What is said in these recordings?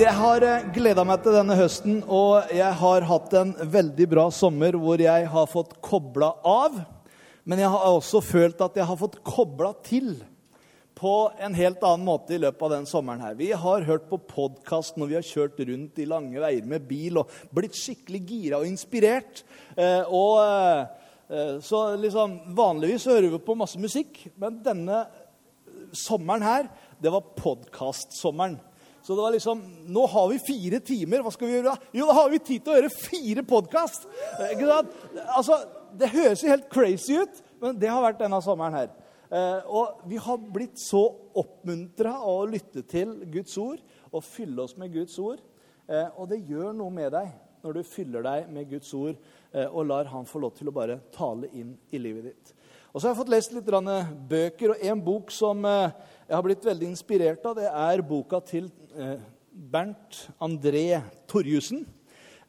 Jeg har gleda meg til denne høsten, og jeg har hatt en veldig bra sommer hvor jeg har fått kobla av. Men jeg har også følt at jeg har fått kobla til på en helt annen måte i løpet av den sommeren. her. Vi har hørt på podkast når vi har kjørt rundt i lange veier med bil og blitt skikkelig gira og inspirert. Eh, og eh, så liksom, Vanligvis hører vi på masse musikk, men denne sommeren her, det var podkastsommeren. Så det var liksom Nå har vi fire timer. Hva skal vi gjøre da? Jo, da har vi tid til å gjøre fire podkast! Altså, det høres jo helt crazy ut, men det har vært denne sommeren her. Eh, og vi har blitt så oppmuntra av å lytte til Guds ord og fylle oss med Guds ord. Eh, og det gjør noe med deg når du fyller deg med Guds ord eh, og lar Han få lov til å bare tale inn i livet ditt. Og så har jeg fått lest litt bøker, og en bok som jeg har blitt veldig inspirert av, det er boka til Bernt André Torjussen.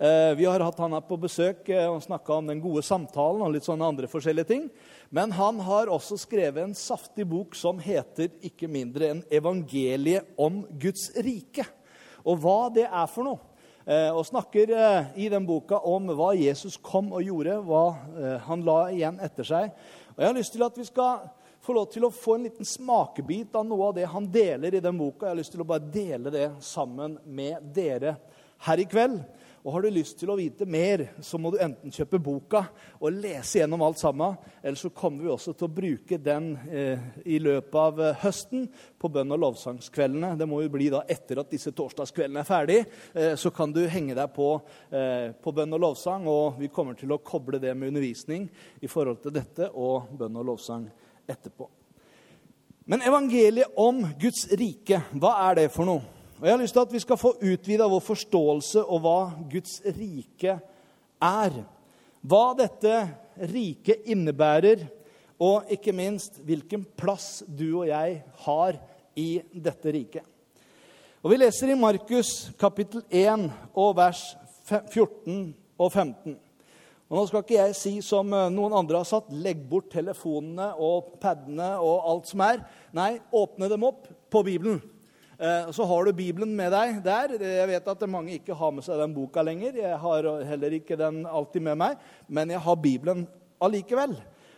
Vi har hatt han her på besøk og snakka om den gode samtalen og litt sånne andre forskjellige ting. Men han har også skrevet en saftig bok som heter ikke mindre enn 'Evangeliet om Guds rike'. Og hva det er for noe. Eh, og snakker eh, i den boka om hva Jesus kom og gjorde, hva eh, han la igjen etter seg. Og Jeg har lyst til at vi skal få lov til å få en liten smakebit av noe av det han deler i den boka. Jeg har lyst til å bare dele det sammen med dere her i kveld. Og Har du lyst til å vite mer, så må du enten kjøpe boka og lese gjennom alt sammen. Eller så kommer vi også til å bruke den eh, i løpet av eh, høsten på bønn- og lovsangskveldene. Det må jo bli da etter at disse torsdagskveldene er ferdig. Eh, så kan du henge deg på eh, på bønn og lovsang, og vi kommer til å koble det med undervisning i forhold til dette og bønn og lovsang etterpå. Men evangeliet om Guds rike, hva er det for noe? Og Jeg har lyst til at vi skal få utvida vår forståelse og hva Guds rike er. Hva dette riket innebærer, og ikke minst hvilken plass du og jeg har i dette riket. Og Vi leser i Markus kapittel 1 og vers 14 og 15. Og Nå skal ikke jeg si som eh, noen andre har satt, legg bort telefonene og padene og alt som er. Nei, åpne dem opp på Bibelen. Eh, så har du Bibelen med deg der. Jeg vet at mange ikke har med seg den boka lenger. Jeg har heller ikke den alltid med meg, men jeg har Bibelen allikevel.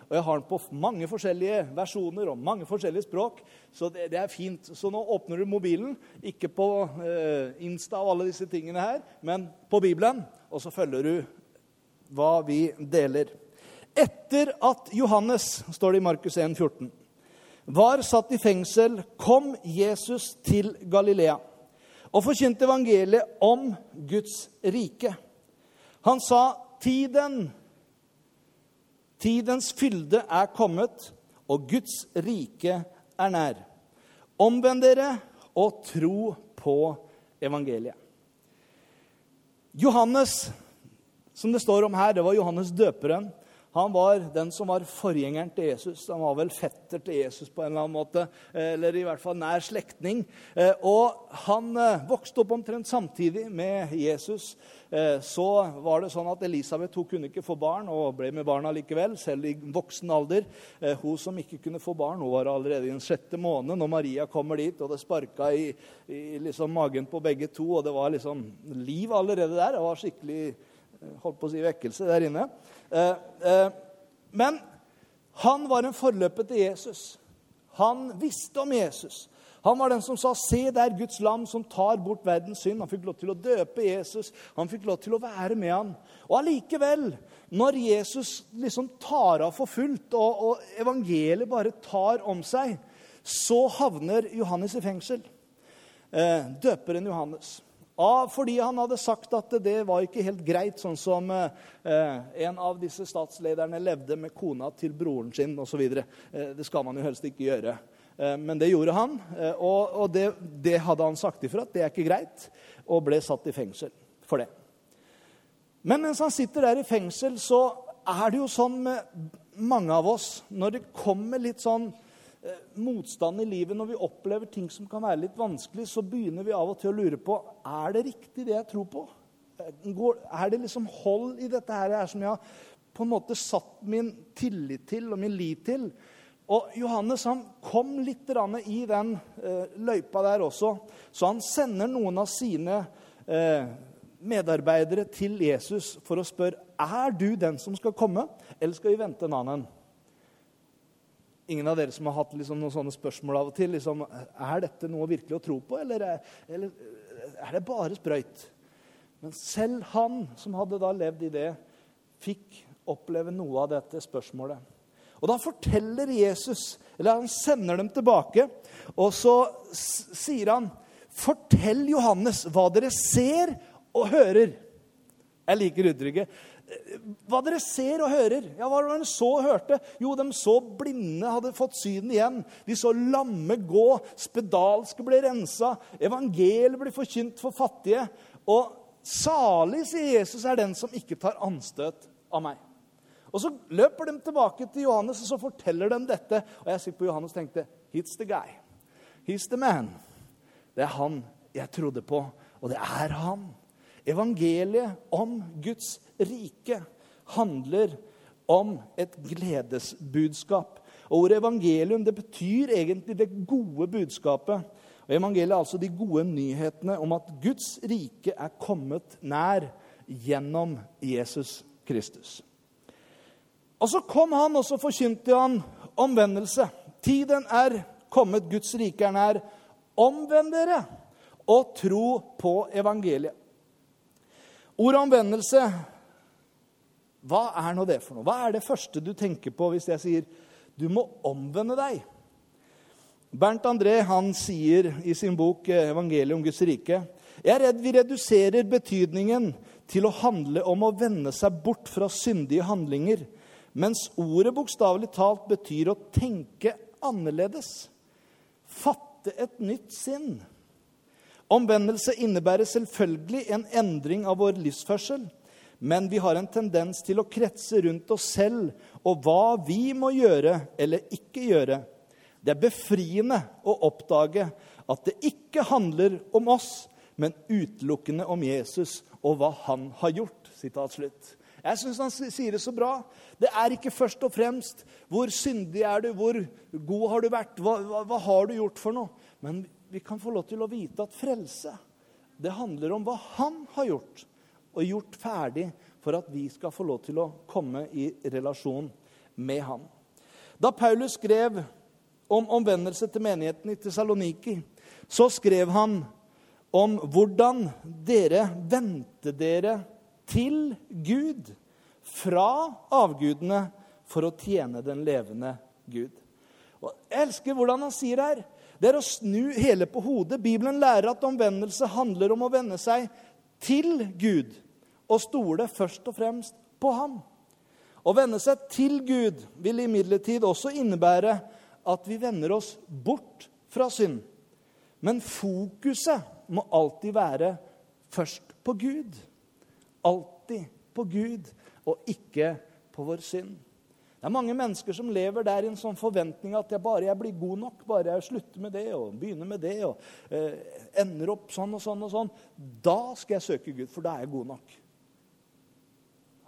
Og jeg har den på mange forskjellige versjoner og mange forskjellige språk. Så det, det er fint. Så nå åpner du mobilen, ikke på eh, Insta og alle disse tingene her, men på Bibelen, og så følger du hva vi deler. Etter at Johannes, står det i Markus 1, 14, var satt i fengsel, kom Jesus til Galilea og forkynte evangeliet om Guds rike. Han sa, 'Tiden, tidens fylde er kommet, og Guds rike er nær.' Omvend dere og tro på evangeliet. Johannes, som det står om her, det var Johannes døperen. Han var den som var forgjengeren til Jesus. Han var vel fetter til Jesus på en eller annen måte, eller i hvert fall nær slektning. Eh, og han eh, vokste opp omtrent samtidig med Jesus. Eh, så var det sånn at Elisabeth hun kunne ikke få barn, og ble med barna likevel, selv i voksen alder. Hun som ikke kunne få barn, hun var allerede i den sjette måned når Maria kommer dit, og det sparka i, i liksom magen på begge to, og det var liksom liv allerede der. Det var skikkelig holdt på å si vekkelse der inne. Eh, eh, men han var en forløper til Jesus. Han visste om Jesus. Han var den som sa, 'Se der Guds lam som tar bort verdens synd.' Han fikk lov til å døpe Jesus. Han fikk lov til å være med han. Og allikevel, når Jesus liksom tar av for fullt, og, og evangeliet bare tar om seg, så havner Johannes i fengsel. Eh, døperen Johannes. A, fordi han hadde sagt at det var ikke helt greit, sånn som eh, en av disse statslederne levde med kona til broren sin osv. Eh, det skal man jo helst ikke gjøre. Eh, men det gjorde han, eh, og, det, det, hadde han sagt ifra at det er ikke greit, og ble satt i fengsel for det. Men mens han sitter der i fengsel, så er det jo sånn med mange av oss Når det kommer litt sånn motstand i livet, når vi opplever ting som kan være litt vanskelig, så begynner vi av og til å lure på er det riktig det jeg tror på. Er det liksom hold i dette her som jeg har på en måte satt min tillit til og min lit til? Og Johannes han kom litt i den eh, løypa der også, så han sender noen av sine eh, medarbeidere til Jesus for å spørre er du den som skal komme, eller skal vi vente en annen. Ingen av dere som har hatt liksom noen sånne spørsmål av og til. Liksom, er dette noe virkelig å tro på, eller er, eller er det bare sprøyt? Men selv han som hadde da levd i det, fikk oppleve noe av dette spørsmålet. Og Da forteller Jesus, eller han sender dem tilbake, og så sier han Fortell Johannes hva dere ser og hører. Jeg liker uttrykket. Hva dere ser og hører. Ja, Hva var det de så og hørte? Jo, de så blinde hadde fått syden igjen. De så lamme gå. Spedalske ble rensa. Evangeliet ble forkynt for fattige. Og salig, sier Jesus, er den som ikke tar anstøt av meg. Og Så løper de tilbake til Johannes og så forteller de dette. Og jeg sitter på Johannes og tenkte He's the guy. He's the man. Det er han jeg trodde på, og det er han. Evangeliet om Guds rike handler om et gledesbudskap. Og Ordet evangelium det betyr egentlig det gode budskapet. Og Evangeliet er altså de gode nyhetene om at Guds rike er kommet nær gjennom Jesus Kristus. Og Så kom han, og så forkynte han omvendelse. Tiden er kommet, Guds rike er nær. Omvend dere og tro på evangeliet. Ordet omvendelse, hva er nå det for noe? Hva er det første du tenker på hvis jeg sier du må omvende deg? Bernt André han sier i sin bok eh, 'Evangeliet om Guds rike' jeg er redd vi reduserer betydningen til å handle om å vende seg bort fra syndige handlinger, mens ordet bokstavelig talt betyr å tenke annerledes. Fatte et nytt sinn. Omvendelse innebærer selvfølgelig en endring av vår livsførsel. Men vi har en tendens til å kretse rundt oss selv og hva vi må gjøre eller ikke gjøre. Det er befriende å oppdage at det ikke handler om oss, men utelukkende om Jesus og hva han har gjort. Jeg syns han sier det så bra. Det er ikke først og fremst hvor syndig er du, hvor god har du vært, hva, hva, hva har du gjort for noe? Men vi kan få lov til å vite at frelse, det handler om hva han har gjort, og gjort ferdig for at vi skal få lov til å komme i relasjon med han. Da Paulus skrev om omvendelse til menigheten i Tessaloniki, så skrev han om hvordan dere vendte dere til Gud fra avgudene for å tjene den levende Gud. Og jeg elsker hvordan han sier her det er å snu hele på hodet. Bibelen lærer at omvendelse handler om å vende seg til Gud og stole først og fremst på Ham. Å vende seg til Gud vil imidlertid også innebære at vi vender oss bort fra synd. Men fokuset må alltid være først på Gud. Alltid på Gud, og ikke på vår synd. Det er mange mennesker som lever der i en sånn forventning at jeg bare jeg blir god nok, bare jeg slutter med det og begynner med det og eh, ender opp sånn og sånn og sånn, da skal jeg søke Gud, for da er jeg god nok.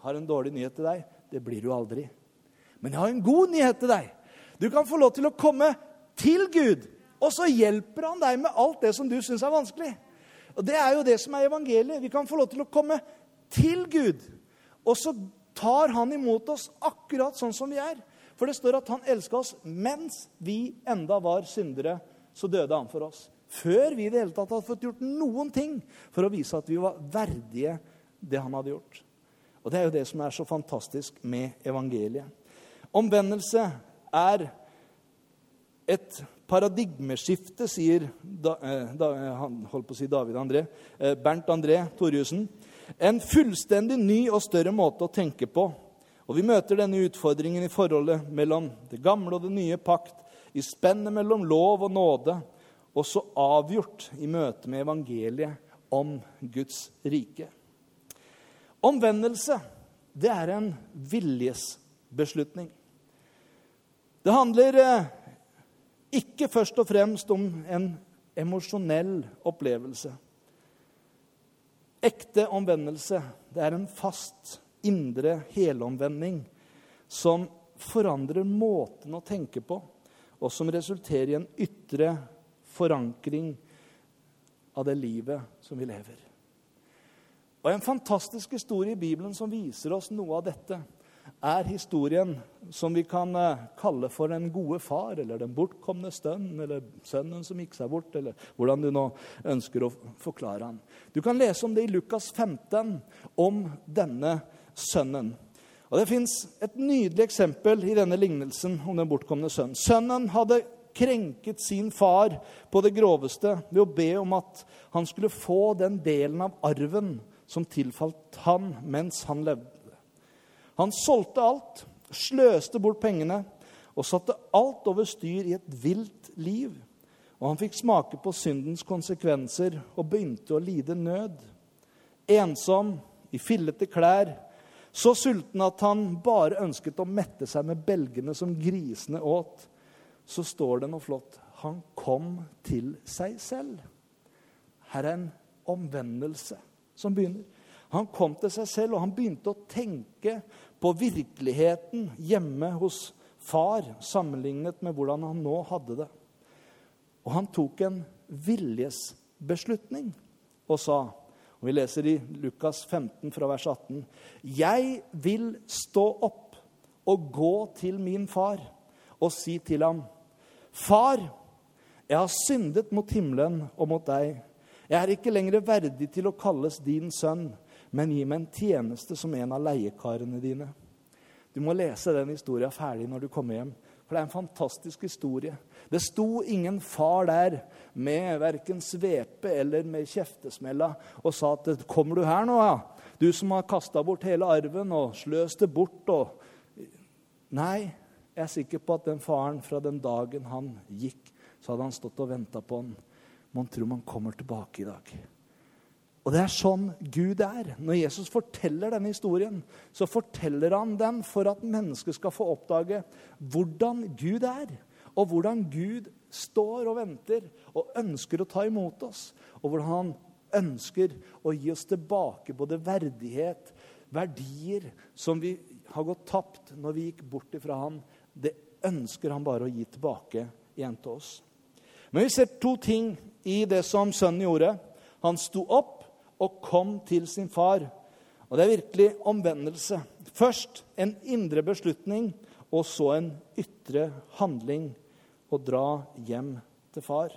Har en dårlig nyhet til deg. Det blir du aldri. Men jeg har en god nyhet til deg. Du kan få lov til å komme til Gud, og så hjelper han deg med alt det som du syns er vanskelig. Og Det er jo det som er evangeliet. Vi kan få lov til å komme til Gud. Og så tar han imot oss akkurat sånn som vi er. For det står at han elska oss mens vi enda var syndere. Så døde han for oss. Før vi i det hele tatt hadde fått gjort noen ting for å vise at vi var verdige det han hadde gjort. Og Det er jo det som er så fantastisk med evangeliet. Omvendelse er et paradigmeskifte, sier da, eh, da, han holdt på å si David André, eh, Bernt André Torjussen. En fullstendig ny og større måte å tenke på. Og Vi møter denne utfordringen i forholdet mellom det gamle og det nye pakt, i spennet mellom lov og nåde, og så avgjort i møte med evangeliet om Guds rike. Omvendelse, det er en viljesbeslutning. Det handler eh, ikke først og fremst om en emosjonell opplevelse. Ekte omvendelse, det er en fast, indre helomvending som forandrer måten å tenke på, og som resulterer i en ytre forankring av det livet som vi lever. Og En fantastisk historie i Bibelen som viser oss noe av dette, er historien som vi kan eh, kalle for den gode far, eller den bortkomne stønn, eller sønnen som gikk seg bort, eller hvordan du nå ønsker å forklare han. Du kan lese om det i Lukas 15, om denne sønnen. Og Det fins et nydelig eksempel i denne lignelsen om den bortkomne sønnen. Sønnen hadde krenket sin far på det groveste ved å be om at han skulle få den delen av arven som tilfalt han mens han levde. Han solgte alt, sløste bort pengene og satte alt over styr i et vilt liv. Og han fikk smake på syndens konsekvenser og begynte å lide nød. Ensom, i fillete klær, så sulten at han bare ønsket å mette seg med belgene som grisene åt. Så står det noe flott. Han kom til seg selv. Her er en omvendelse som begynner. Han kom til seg selv, og han begynte å tenke på virkeligheten hjemme hos far sammenlignet med hvordan han nå hadde det. Og han tok en viljesbeslutning og sa, og vi leser i Lukas 15 fra vers 18.: Jeg vil stå opp og gå til min far og si til ham, Far, jeg har syndet mot himmelen og mot deg. Jeg er ikke lenger verdig til å kalles din sønn, men gi meg en tjeneste som en av leiekarene dine. Du må lese den historien ferdig når du kommer hjem. For det er en fantastisk historie. Det sto ingen far der med verken svepe eller med kjeftesmella og sa at 'Kommer du her nå, ja? Du som har kasta bort hele arven og sløst det bort' og Nei, jeg er sikker på at den faren fra den dagen han gikk, så hadde han stått og venta på han man tror man kommer tilbake i dag. Og det er sånn Gud er. Når Jesus forteller denne historien, så forteller han den for at mennesket skal få oppdage hvordan Gud er, og hvordan Gud står og venter og ønsker å ta imot oss, og hvordan han ønsker å gi oss tilbake både verdighet, verdier som vi har gått tapt når vi gikk bort ifra han. Det ønsker han bare å gi tilbake igjen til oss. Men vi ser to ting i det som sønnen gjorde. Han sto opp og kom til sin far. Og det er virkelig omvendelse. Først en indre beslutning, og så en ytre handling. Å dra hjem til far.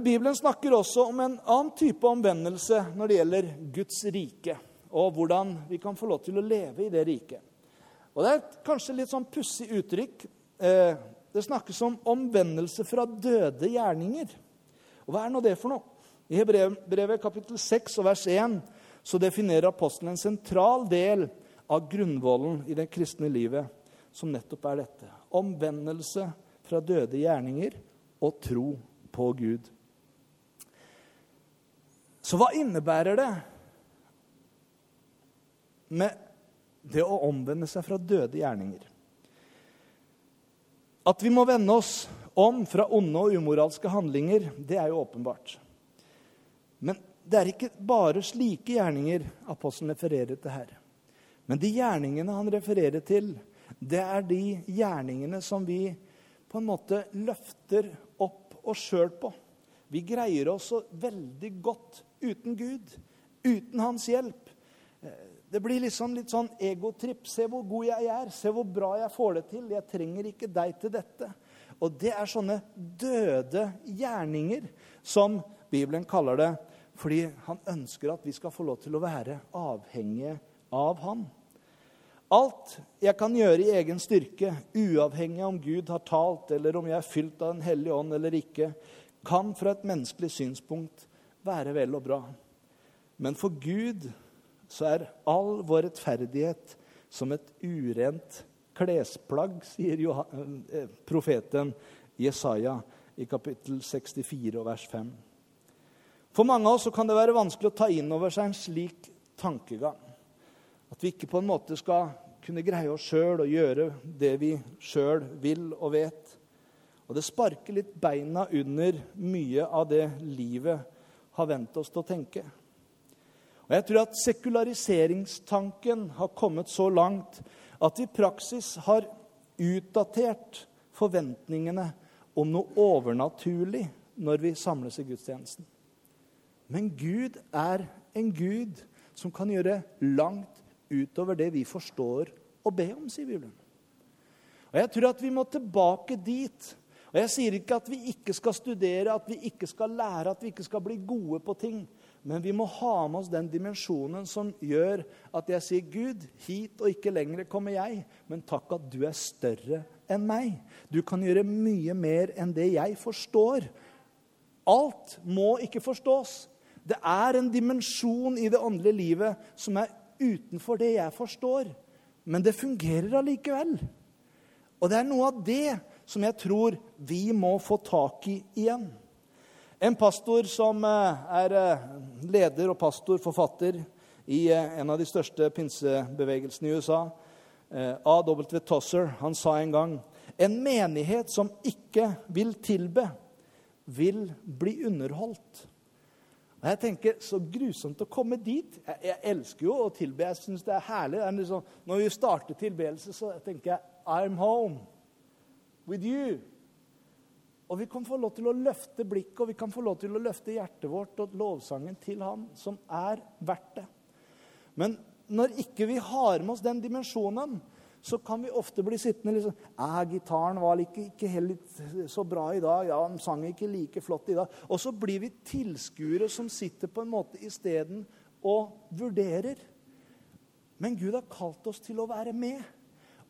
Bibelen snakker også om en annen type omvendelse når det gjelder Guds rike, og hvordan vi kan få lov til å leve i det riket. Og Det er kanskje litt sånn pussig uttrykk. Eh, det snakkes om omvendelse fra døde gjerninger. Og Hva er nå det for noe? I Hebrevet kapittel 6 og vers 1 så definerer apostelen en sentral del av grunnvollen i det kristne livet, som nettopp er dette. Omvendelse fra døde gjerninger og tro på Gud. Så hva innebærer det med det å omvende seg fra døde gjerninger? At vi må vende oss om fra onde og umoralske handlinger, det er jo åpenbart. Men det er ikke bare slike gjerninger apostelen refererer til her. Men de gjerningene han refererer til, det er de gjerningene som vi på en måte løfter opp oss sjøl på. Vi greier oss så veldig godt uten Gud, uten hans hjelp. Det blir liksom litt sånn egotripp. Se hvor god jeg er. Se hvor bra jeg får det til. Jeg trenger ikke deg til dette. Og det er sånne døde gjerninger, som Bibelen kaller det, fordi han ønsker at vi skal få lov til å være avhengige av han. Alt jeg kan gjøre i egen styrke, uavhengig av om Gud har talt, eller om jeg er fylt av Den hellige ånd eller ikke, kan fra et menneskelig synspunkt være vel og bra. Men for Gud så er all vår rettferdighet som et urent klesplagg, sier eh, profeten Jesaja i kapittel 64 og vers 5. For mange av oss kan det være vanskelig å ta inn over seg en slik tankegang. At vi ikke på en måte skal kunne greie oss sjøl og gjøre det vi sjøl vil og vet. Og det sparker litt beina under mye av det livet har vent oss til å tenke. Og jeg tror at sekulariseringstanken har kommet så langt at vi i praksis har utdatert forventningene om noe overnaturlig når vi samles i gudstjenesten. Men Gud er en Gud som kan gjøre langt utover det vi forstår å be om, sier Bibelen. Og Jeg tror at vi må tilbake dit. Og Jeg sier ikke at vi ikke skal studere, at vi ikke skal lære, at vi ikke skal bli gode på ting. Men vi må ha med oss den dimensjonen som gjør at jeg sier, 'Gud, hit og ikke lenger kommer jeg', men takk at du er større enn meg. Du kan gjøre mye mer enn det jeg forstår. Alt må ikke forstås. Det er en dimensjon i det åndelige livet som er utenfor det jeg forstår. Men det fungerer allikevel. Og det er noe av det som jeg tror vi må få tak i igjen. En pastor som eh, er eh, leder og pastor, forfatter, i eh, en av de største pinsebevegelsene i USA, A.W. Tosser, han sa en gang en menighet som ikke vil tilbe, vil bli underholdt. Og jeg tenker, Så grusomt å komme dit. Jeg, jeg elsker jo å tilbe. Jeg syns det er herlig. Er liksom, når vi starter tilbedelse, så tenker jeg I'm home with you. Og vi kan få lov til å løfte blikket og vi kan få lov til å løfte hjertet vårt og lovsangen til Han, som er verdt det. Men når ikke vi har med oss den dimensjonen, så kan vi ofte bli sittende liksom «Ja, 'Gitaren var ikke, ikke helt så bra i dag. Ja, den sang ikke like flott i dag.' Og så blir vi tilskuere som sitter på en måte isteden og vurderer. Men Gud har kalt oss til å være med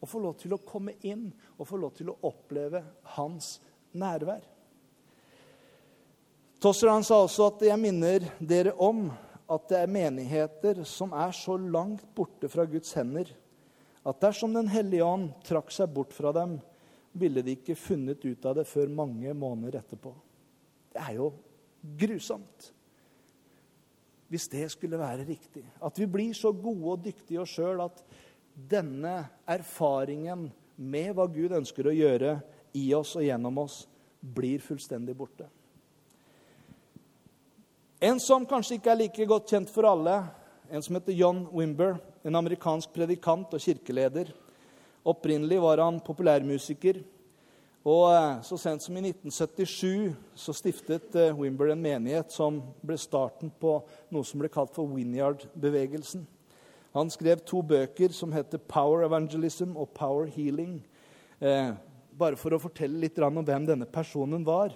og få lov til å komme inn og få lov til å oppleve hans nærvær. Tosser sa også at 'jeg minner dere om at det er menigheter som er så langt borte fra Guds hender' at dersom Den hellige ånd trakk seg bort fra dem, ville de ikke funnet ut av det før mange måneder etterpå. Det er jo grusomt. Hvis det skulle være riktig. At vi blir så gode og dyktige oss sjøl at denne erfaringen med hva Gud ønsker å gjøre i oss og gjennom oss, blir fullstendig borte. En som kanskje ikke er like godt kjent for alle, en som heter John Wimber, en amerikansk predikant og kirkeleder. Opprinnelig var han populærmusiker. Og eh, Så sent som i 1977 så stiftet eh, Wimber en menighet som ble starten på noe som ble kalt for Winyard-bevegelsen. Han skrev to bøker som heter 'Power Evangelism' og 'Power Healing'. Eh, bare for å fortelle litt om hvem denne personen var.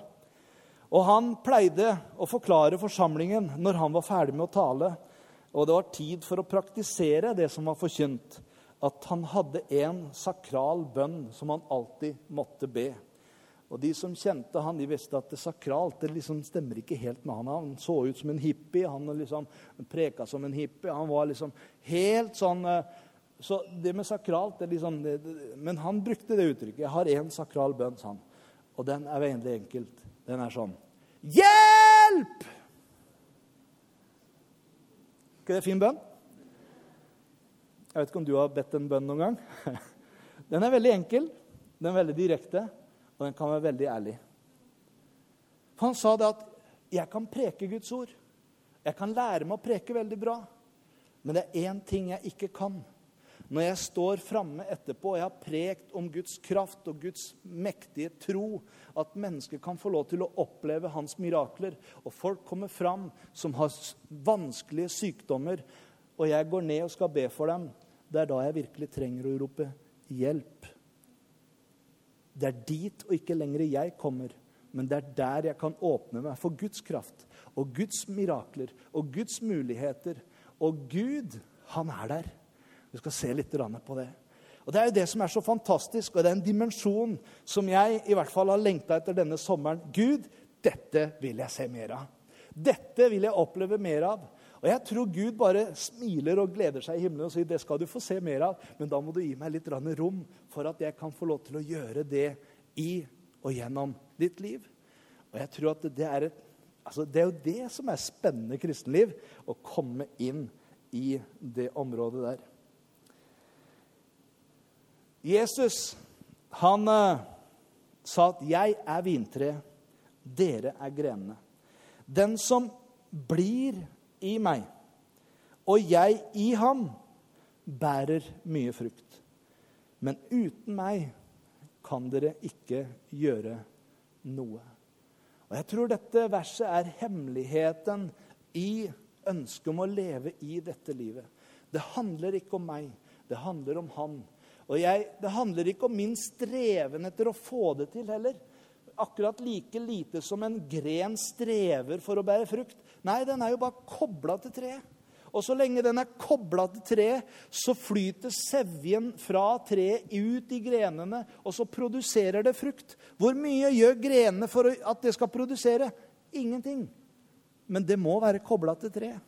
Og Han pleide å forklare forsamlingen når han var ferdig med å tale, og det var tid for å praktisere det som var forkynt. At han hadde en sakral bønn som han alltid måtte be. Og De som kjente han, de visste at det sakralt det liksom stemmer ikke helt med han. Han så ut som en hippie, han liksom preka som en hippie. Han var liksom helt sånn eh, Så det med sakralt det liksom, det, Men han brukte det uttrykket. 'Jeg har én sakral bønn', sa han. Og den er veldig enkelt. Den er sånn Hjelp! Ikke det fin bønn? Jeg vet ikke om du har bedt en bønn noen gang. Den er veldig enkel, den er veldig direkte, og den kan være veldig ærlig. For Han sa det at 'jeg kan preke Guds ord'. Jeg kan lære meg å preke veldig bra. Men det er én ting jeg ikke kan. Når jeg står framme etterpå og jeg har prekt om Guds kraft og Guds mektige tro, at mennesker kan få lov til å oppleve hans mirakler, og folk kommer fram som har vanskelige sykdommer, og jeg går ned og skal be for dem, det er da jeg virkelig trenger å rope hjelp. Det er dit og ikke lenger jeg kommer, men det er der jeg kan åpne meg for Guds kraft og Guds mirakler og Guds muligheter. Og Gud, han er der. Vi skal se litt på det. Og Det er jo det som er så fantastisk, og det er en dimensjon som jeg i hvert fall har lengta etter denne sommeren. Gud, dette vil jeg se mer av. Dette vil jeg oppleve mer av. Og jeg tror Gud bare smiler og gleder seg i himmelen og sier det skal du få se mer av, men da må du gi meg litt rom for at jeg kan få lov til å gjøre det i og gjennom ditt liv. Og jeg tror at det er, et, altså det er jo det som er spennende kristenliv. Å komme inn i det området der. Jesus, han uh, sa at 'jeg er vintreet, dere er grenene'. Den som blir i meg, og jeg i ham, bærer mye frukt. Men uten meg kan dere ikke gjøre noe. Og Jeg tror dette verset er hemmeligheten i ønsket om å leve i dette livet. Det handler ikke om meg, det handler om Han. Og jeg, Det handler ikke om min streven etter å få det til heller. Akkurat like lite som en gren strever for å bære frukt. Nei, den er jo bare kobla til treet. Og så lenge den er kobla til treet, så flyter sevjen fra treet ut i grenene, og så produserer det frukt. Hvor mye gjør grenene for at det skal produsere? Ingenting. Men det må være kobla til treet.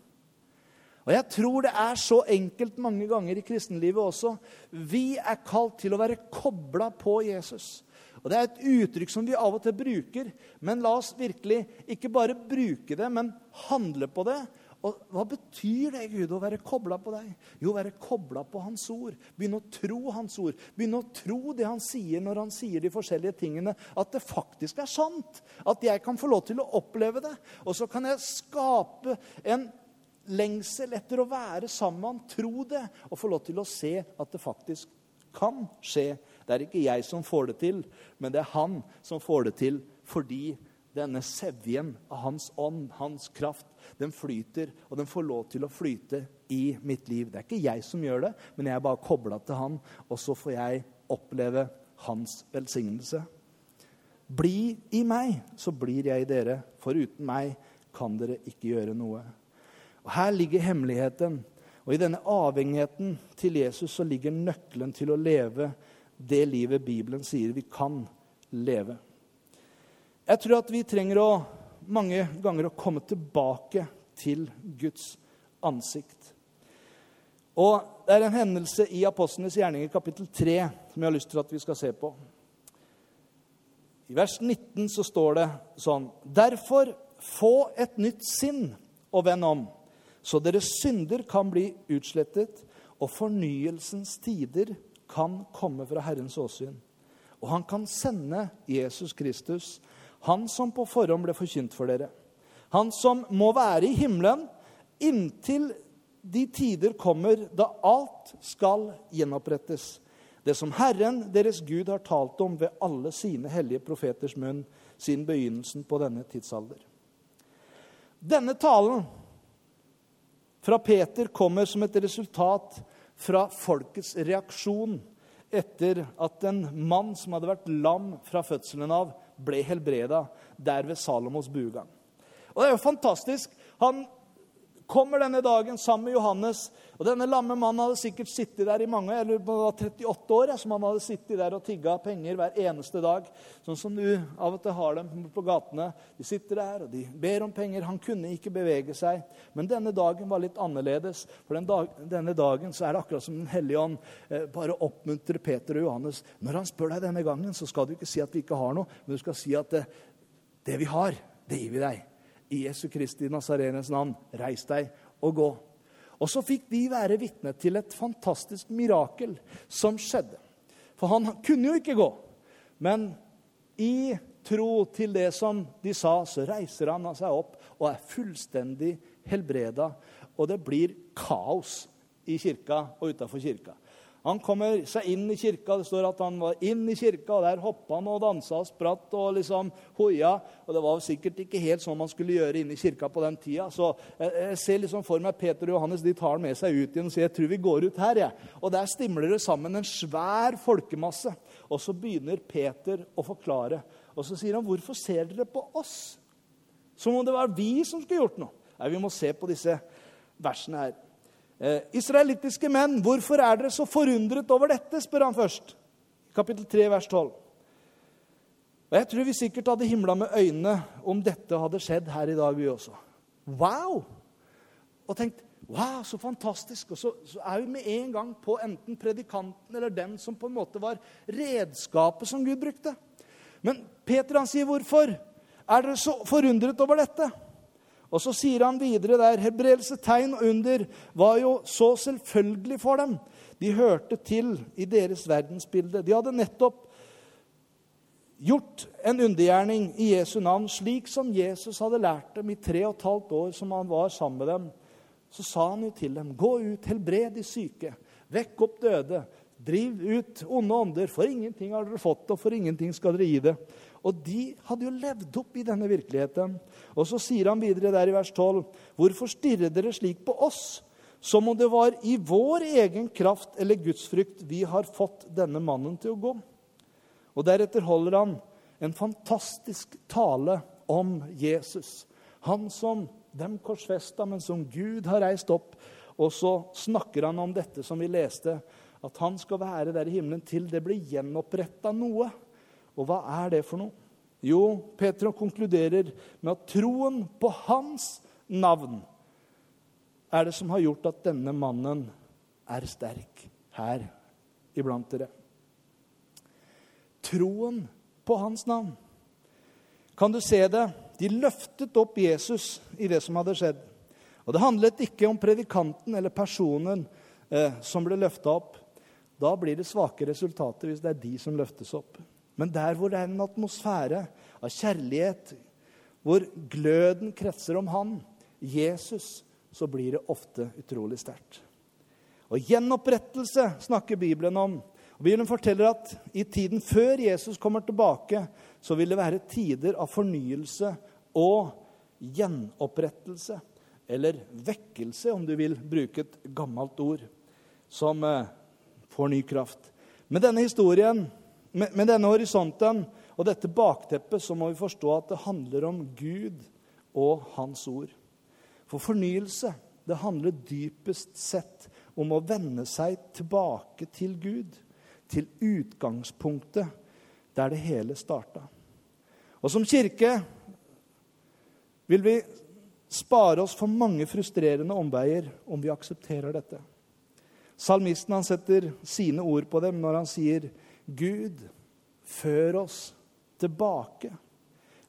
Og jeg tror det er så enkelt mange ganger i kristenlivet også. Vi er kalt til å være kobla på Jesus. Og Det er et uttrykk som vi av og til bruker, men la oss virkelig ikke bare bruke det, men handle på det. Og Hva betyr det, Gud, å være kobla på deg? Jo, være kobla på Hans ord. Begynne å tro Hans ord. Begynne å tro det Han sier når Han sier de forskjellige tingene. At det faktisk er sant. At jeg kan få lov til å oppleve det. Og så kan jeg skape en lengsel etter å være sammen med han, tro det, og få lov til å se at det faktisk kan skje. Det er ikke jeg som får det til, men det er han som får det til fordi denne sevjen av hans ånd, hans kraft, den flyter, og den får lov til å flyte i mitt liv. Det er ikke jeg som gjør det, men jeg er bare kobla til han, og så får jeg oppleve hans velsignelse. Bli i meg, så blir jeg i dere, for uten meg kan dere ikke gjøre noe. Og Her ligger hemmeligheten. Og I denne avhengigheten til Jesus så ligger nøkkelen til å leve det livet Bibelen sier vi kan leve. Jeg tror at vi trenger å, mange ganger å komme tilbake til Guds ansikt. Og Det er en hendelse i Apostlenes gjerninger kapittel 3 som jeg har lyst til at vi skal se på. I vers 19 så står det sånn Derfor få et nytt sinn og vend om så deres synder kan bli utslettet, og fornyelsens tider kan komme fra Herrens åsyn. Og han kan sende Jesus Kristus, han som på forhånd ble forkynt for dere. Han som må være i himmelen inntil de tider kommer da alt skal gjenopprettes. Det som Herren, deres Gud, har talt om ved alle sine hellige profeters munn siden begynnelsen på denne tidsalder. Denne talen fra Peter kommer som et resultat fra folkets reaksjon etter at en mann som hadde vært lam fra fødselen av, ble helbreda der ved Salomos bugang. Og Det er jo fantastisk. Han kommer denne dagen sammen med Johannes. Og Denne lamme mannen hadde sikkert sittet der i mange, eller det var 38 år, som han hadde sittet der og tigga penger hver eneste dag. Sånn som du av og til har dem på gatene. De sitter der og de ber om penger. Han kunne ikke bevege seg. Men denne dagen var litt annerledes. For den dag, denne dagen så er det akkurat som Den hellige ånd eh, bare oppmuntrer Peter og Johannes. Når han spør deg denne gangen, så skal du ikke si at vi ikke har noe, men du skal si at det, det vi har, det gir vi deg i Jesu Kristi Nazarenes navn, reis deg og gå. Og så fikk de være vitne til et fantastisk mirakel som skjedde. For han kunne jo ikke gå. Men i tro til det som de sa, så reiser han seg opp og er fullstendig helbreda. Og det blir kaos i kirka og utafor kirka. Han kommer seg inn i kirka. Det står at han var inn i kirka, og der hoppa han og dansa og spratt og liksom hoia. Og det var sikkert ikke helt sånn man skulle gjøre inn i kirka på den tida. Så jeg, jeg ser liksom for meg Peter og Johannes de tar han med seg ut igjen og sier jeg tror vi går ut her. Jeg. Og der stimler det sammen en svær folkemasse. Og så begynner Peter å forklare. Og så sier han, 'Hvorfor ser dere på oss?' Som om det var vi som skulle gjort noe. Nei, Vi må se på disse versene her. Eh, israelittiske menn, hvorfor er dere så forundret over dette? spør han først. Kapittel 3, vers 12. Og Jeg tror vi sikkert hadde himla med øynene om dette hadde skjedd her i dag, vi også. Wow! Og tenkt Wow, så fantastisk. Og så, så, er vi med en gang på enten predikanten eller den som på en måte var redskapet som Gud brukte. Men Peter han sier hvorfor? Er dere så forundret over dette? Og så sier han videre der Hebreelse, tegn og under var jo så selvfølgelig for dem. De hørte til i deres verdensbilde. De hadde nettopp gjort en undergjerning i Jesu navn, slik som Jesus hadde lært dem i tre og et halvt år som han var sammen med dem. Så sa han jo til dem, gå ut, helbred de syke, vekk opp døde, driv ut onde ånder, for ingenting har dere fått, og for ingenting skal dere gi det. Og de hadde jo levd opp i denne virkeligheten. Og så sier han videre der i vers 12.: Hvorfor stirrer dere slik på oss, som om det var i vår egen kraft eller gudsfrykt vi har fått denne mannen til å gå? Og deretter holder han en fantastisk tale om Jesus. Han som dem korsfesta, men som Gud har reist opp. Og så snakker han om dette som vi leste, at han skal være der i himmelen til det blir gjenoppretta noe. Og hva er det for noe? Jo, Petra konkluderer med at troen på hans navn er det som har gjort at denne mannen er sterk her iblant dere. Troen på hans navn. Kan du se det? De løftet opp Jesus i det som hadde skjedd. Og Det handlet ikke om predikanten eller personen eh, som ble løfta opp. Da blir det svake resultater hvis det er de som løftes opp. Men der hvor det er en atmosfære av kjærlighet, hvor gløden kretser om han, Jesus, så blir det ofte utrolig sterkt. Og gjenopprettelse snakker Bibelen om. Og Bibelen forteller at i tiden før Jesus kommer tilbake, så vil det være tider av fornyelse og gjenopprettelse. Eller vekkelse, om du vil bruke et gammelt ord, som eh, får ny kraft. Med denne historien med, med denne horisonten og dette bakteppet så må vi forstå at det handler om Gud og Hans ord. For fornyelse, det handler dypest sett om å vende seg tilbake til Gud. Til utgangspunktet der det hele starta. Og som kirke vil vi spare oss for mange frustrerende omveier om vi aksepterer dette. Salmisten han setter sine ord på dem når han sier Gud, før oss tilbake.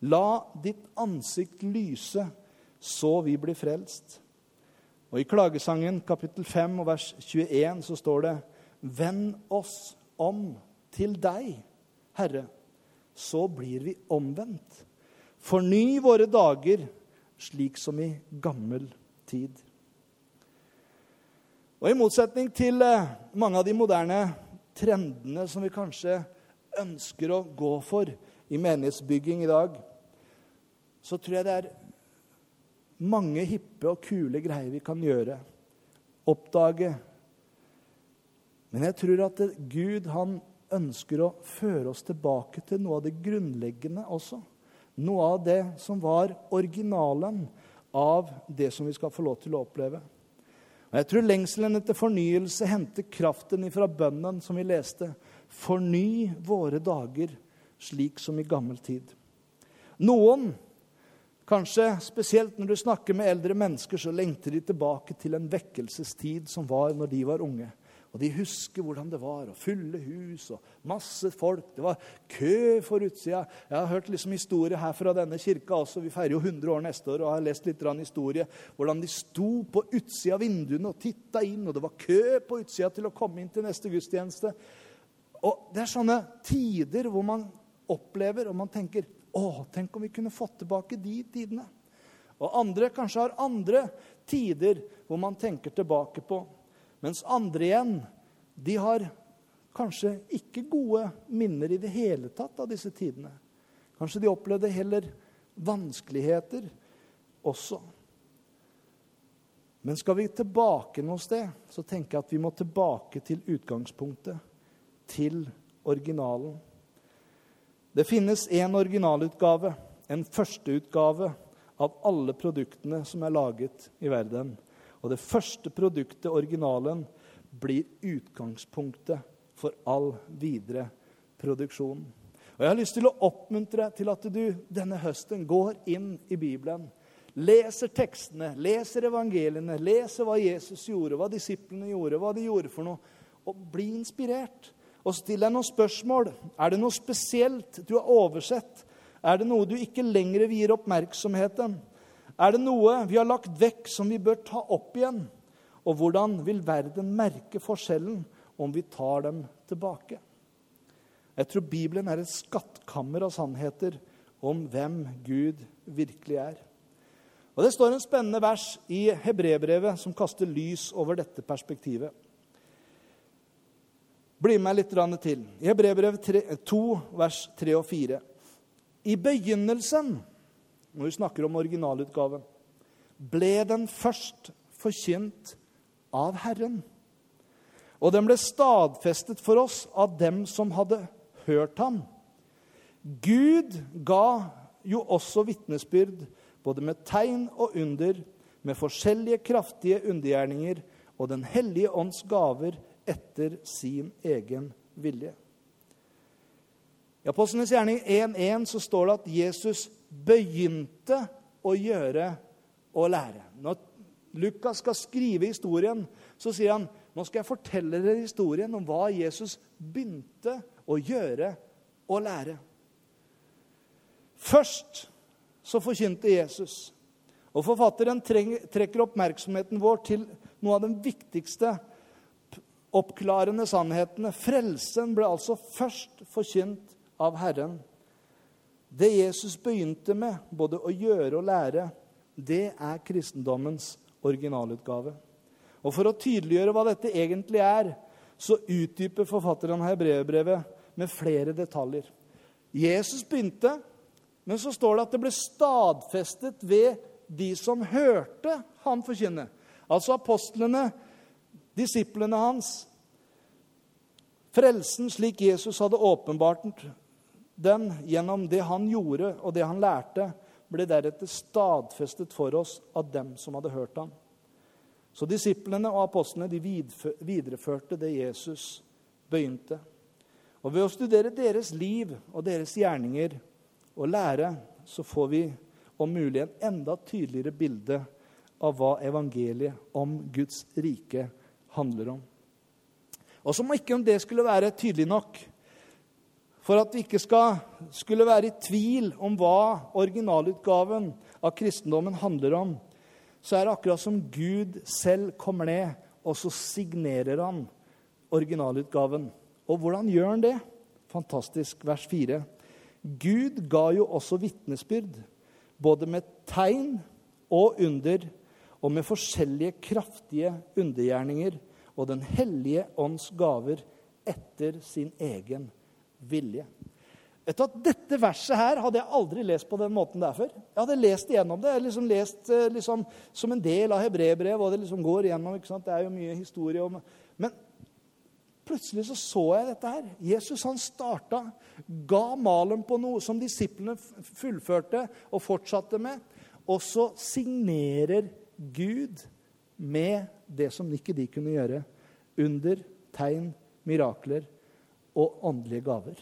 La ditt ansikt lyse, så vi blir frelst. Og I Klagesangen kapittel 5 og vers 21 så står det Vend oss om til deg, Herre, så blir vi omvendt. Forny våre dager slik som i gammel tid. Og I motsetning til eh, mange av de moderne trendene som vi kanskje ønsker å gå for i menighetsbygging i dag, så tror jeg det er mange hippe og kule greier vi kan gjøre. Oppdage. Men jeg tror at Gud han ønsker å føre oss tilbake til noe av det grunnleggende også. Noe av det som var originalen av det som vi skal få lov til å oppleve. Og Jeg tror lengselen etter fornyelse henter kraften ifra bønnen som vi leste. Forny våre dager slik som i gammel tid. Noen, kanskje spesielt når du snakker med eldre mennesker, så lengter de tilbake til en vekkelsestid som var når de var unge. Og de husker hvordan det var. og Fulle hus og masse folk. Det var kø for utsida. Jeg har hørt liksom historie her fra denne kirka også. Vi feirer jo 100 år neste år og har lest litt historie. Hvordan de sto på utsida av vinduene og titta inn, og det var kø på utsida til å komme inn til neste gudstjeneste. Og Det er sånne tider hvor man opplever og man tenker å, tenk om vi kunne fått tilbake de tidene. Og andre kanskje har andre tider hvor man tenker tilbake på. Mens andre igjen, de har kanskje ikke gode minner i det hele tatt av disse tidene. Kanskje de opplevde heller vanskeligheter også. Men skal vi tilbake noe sted, så tenker jeg at vi må tilbake til utgangspunktet. Til originalen. Det finnes én originalutgave, en førsteutgave av alle produktene som er laget i verden. Og det første produktet, originalen, blir utgangspunktet for all videre produksjon. Og Jeg har lyst til å oppmuntre til at du denne høsten går inn i Bibelen. Leser tekstene, leser evangeliene, leser hva Jesus gjorde, hva disiplene gjorde, hva de gjorde for noe. Og bli inspirert. Og still deg noen spørsmål. Er det noe spesielt du har oversett? Er det noe du ikke lenger vier oppmerksomheten? Er det noe vi har lagt vekk som vi bør ta opp igjen? Og hvordan vil verden merke forskjellen om vi tar dem tilbake? Jeg tror Bibelen er et skattkammer av sannheter om hvem Gud virkelig er. Og Det står en spennende vers i Hebrebrevet som kaster lys over dette perspektivet. Bli med litt til. I Hebrebrevet 2, vers 3 og 4. I begynnelsen, når vi snakker om originalutgaven, ble den først forkynt av Herren. Og den ble stadfestet for oss av dem som hadde hørt ham. Gud ga jo også vitnesbyrd, både med tegn og under, med forskjellige kraftige undergjerninger og Den hellige ånds gaver etter sin egen vilje. I Apostlenes gjerning 1.1 så står det at Jesus begynte å gjøre og lære. Når Lukas skal skrive historien, så sier han nå skal jeg fortelle dere historien om hva Jesus begynte å gjøre og lære. Først så forkynte Jesus. Og Forfatteren trekker oppmerksomheten vår til noe av den viktigste oppklarende sannhetene. Frelsen ble altså først forkynt av Herren. Det Jesus begynte med, både å gjøre og lære, det er kristendommens originalutgave. Og For å tydeliggjøre hva dette egentlig er, så utdyper forfatteren av Hebreerbrevet med flere detaljer. Jesus begynte, men så står det at det ble stadfestet ved de som hørte han forkynne. Altså apostlene, disiplene hans. Frelsen slik Jesus hadde åpenbart den gjennom det han gjorde og det han lærte, ble deretter stadfestet for oss av dem som hadde hørt ham. Så disiplene og apostlene de videreførte det Jesus begynte. Og Ved å studere deres liv og deres gjerninger og lære, så får vi om mulig en enda tydeligere bilde av hva evangeliet om Guds rike handler om. Og som ikke om det skulle være tydelig nok, for at vi ikke skal, skulle være i tvil om hva originalutgaven av kristendommen handler om, så er det akkurat som Gud selv kommer ned, og så signerer han originalutgaven. Og hvordan gjør han det? Fantastisk. Vers 4. Gud ga jo også vitnesbyrd, både med tegn og under, og med forskjellige kraftige undergjerninger og Den hellige ånds gaver etter sin egen vilje. Vet at Dette verset her hadde jeg aldri lest på den måten der før. Jeg hadde lest igjennom det, Jeg liksom lest eh, liksom, som en del av hebreerbrevet. og Det liksom går igjennom, ikke sant? Det er jo mye historie om Men plutselig så så jeg dette her. Jesus han starta, ga malen på noe som disiplene fullførte og fortsatte med. Og så signerer Gud med det som ikke de kunne gjøre. Under, tegn, mirakler og åndelige gaver.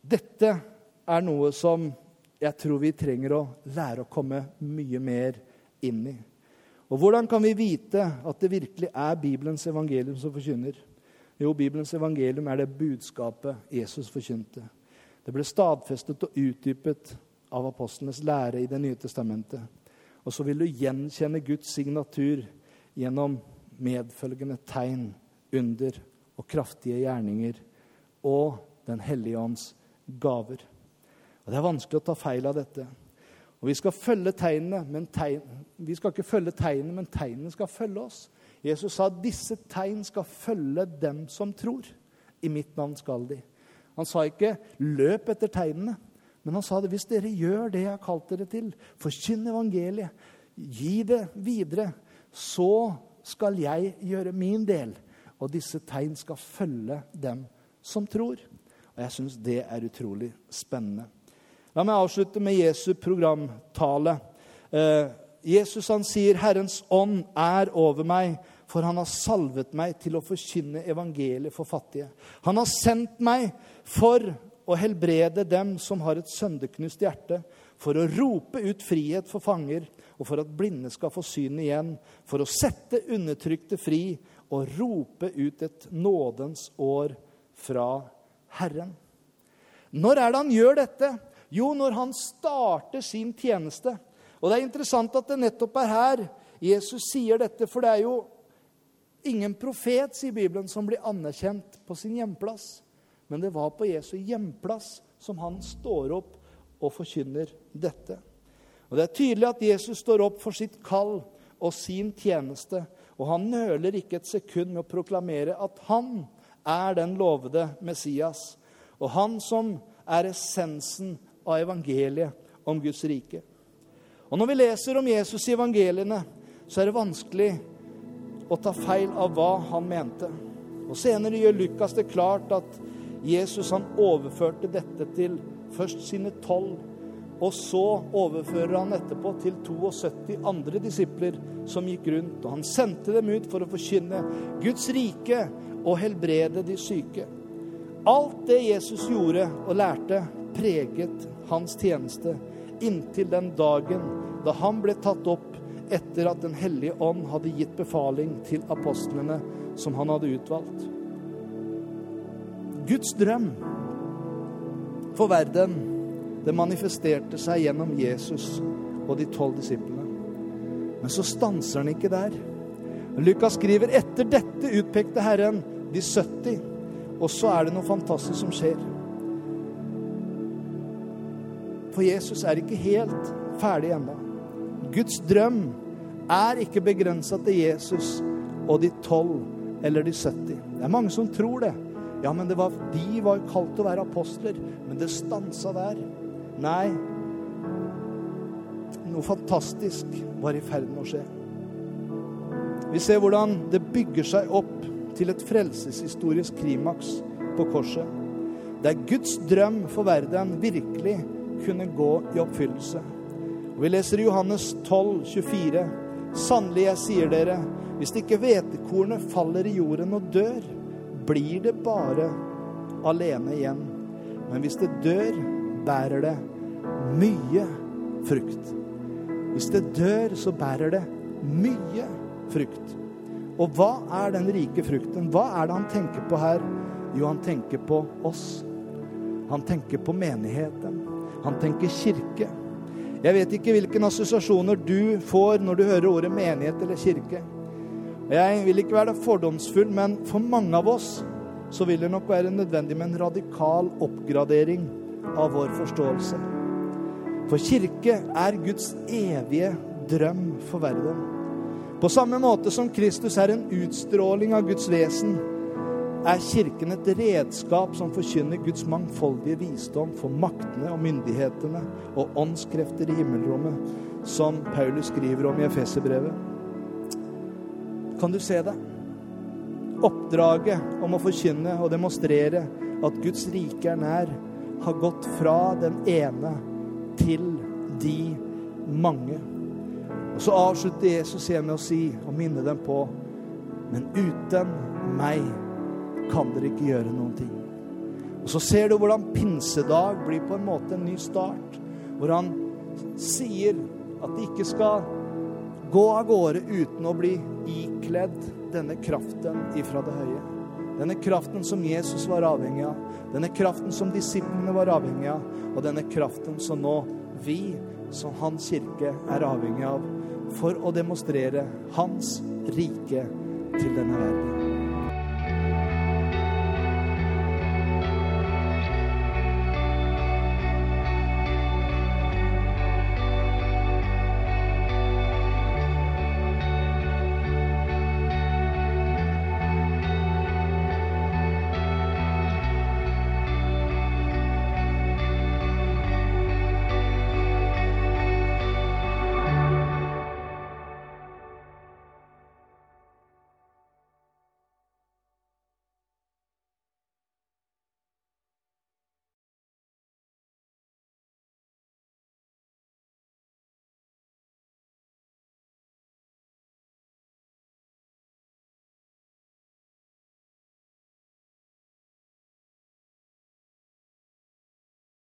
Dette er noe som jeg tror vi trenger å lære å komme mye mer inn i. Og Hvordan kan vi vite at det virkelig er Bibelens evangelium som forkynner? Jo, Bibelens evangelium er det budskapet Jesus forkynte. Det ble stadfestet og utdypet av apostlenes lære i Det nye testamentet. Og så vil du gjenkjenne Guds signatur gjennom medfølgende tegn, under og kraftige gjerninger og Den hellige ånds gaver. Og Det er vanskelig å ta feil av dette. Og Vi skal følge tegnene, men tegn, vi skal ikke følge tegnene, men tegnene skal følge oss. Jesus sa at disse tegn skal følge dem som tror. I mitt navn skal de. Han sa ikke 'løp etter tegnene', men han sa det hvis dere gjør det jeg har kalt dere til, forkynn evangeliet, gi det videre, så skal jeg gjøre min del. Og disse tegn skal følge dem som tror. Og jeg syns det er utrolig spennende. La meg avslutte med Jesu programtale. Eh, Jesus han sier, 'Herrens ånd er over meg, for han har salvet meg til å forkynne evangeliet for fattige.' 'Han har sendt meg for å helbrede dem som har et sønderknust hjerte,' 'for å rope ut frihet for fanger, og for at blinde skal få syn igjen,' 'for å sette undertrykte fri og rope ut et nådens år fra Herren. Når er det han gjør dette? Jo, når han starter sin tjeneste. Og det er interessant at det nettopp er her Jesus sier dette, for det er jo ingen profet, sier Bibelen, som blir anerkjent på sin hjemplass. Men det var på Jesu hjemplass som han står opp og forkynner dette. Og Det er tydelig at Jesus står opp for sitt kall og sin tjeneste. Og han nøler ikke et sekund med å proklamere at han er den lovede Messias. Og han som er essensen av evangeliet om Guds rike. Og Når vi leser om Jesus i evangeliene, så er det vanskelig å ta feil av hva han mente. Og Senere gjør Lukas det klart at Jesus han overførte dette til først sine tolv, og så overfører han etterpå til 72 andre disipler som gikk rundt. Og han sendte dem ut for å forkynne Guds rike og helbrede de syke. Alt det Jesus gjorde og lærte, preget hans tjeneste inntil den dagen da han ble tatt opp etter at Den hellige ånd hadde gitt befaling til apostlene som han hadde utvalgt. Guds drøm for verden, det manifesterte seg gjennom Jesus og de tolv disiplene. Men så stanser han ikke der. Lukas skriver etter dette utpekte Herren de 70, og så er det noe fantastisk som skjer. For Jesus er ikke helt ferdig ennå. Guds drøm er ikke begrensa til Jesus og de tolv eller de 70. Det er mange som tror det. Ja, men var, de var kalt til å være apostler, men det stansa der. Nei, noe fantastisk var i ferd med å skje. Vi ser hvordan det bygger seg opp til et frelseshistorisk krimaks på korset. Der Guds drøm for verden virkelig kunne gå i oppfyllelse. Og Vi leser i Johannes 12, 24. Sannelig, jeg sier dere, hvis ikke hvetekornet faller i jorden og dør, blir det bare alene igjen. Men hvis det dør, bærer det mye frukt. Hvis det dør, så bærer det mye frukt. Og hva er den rike frukten? Hva er det han tenker på her? Jo, han tenker på oss. Han tenker på menigheten. Han tenker kirke. Jeg vet ikke hvilke assosiasjoner du får når du hører ordet menighet eller kirke. Jeg vil ikke være fordomsfull, men for mange av oss så vil det nok være nødvendig med en radikal oppgradering av vår forståelse. For kirke er Guds evige drøm for verden. På samme måte som Kristus er en utstråling av Guds vesen, er Kirken et redskap som forkynner Guds mangfoldige visdom for maktene og myndighetene og åndskrefter i himmelrommet, som Paulus skriver om i Efeserbrevet. Kan du se det? Oppdraget om å forkynne og demonstrere at Guds rike er nær, har gått fra den ene til de mange. Og Så avslutter Jesus igjen med å si og minne dem på Men uten meg kan dere ikke gjøre noen ting. Og Så ser du hvordan pinsedag blir på en måte en ny start. Hvor han sier at de ikke skal gå av gårde uten å bli ikledd denne kraften ifra det høye. Denne kraften som Jesus var avhengig av, denne kraften som disiplene var avhengig av, og denne kraften som nå vi, som Hans kirke, er avhengig av for å demonstrere Hans rike til denne verden.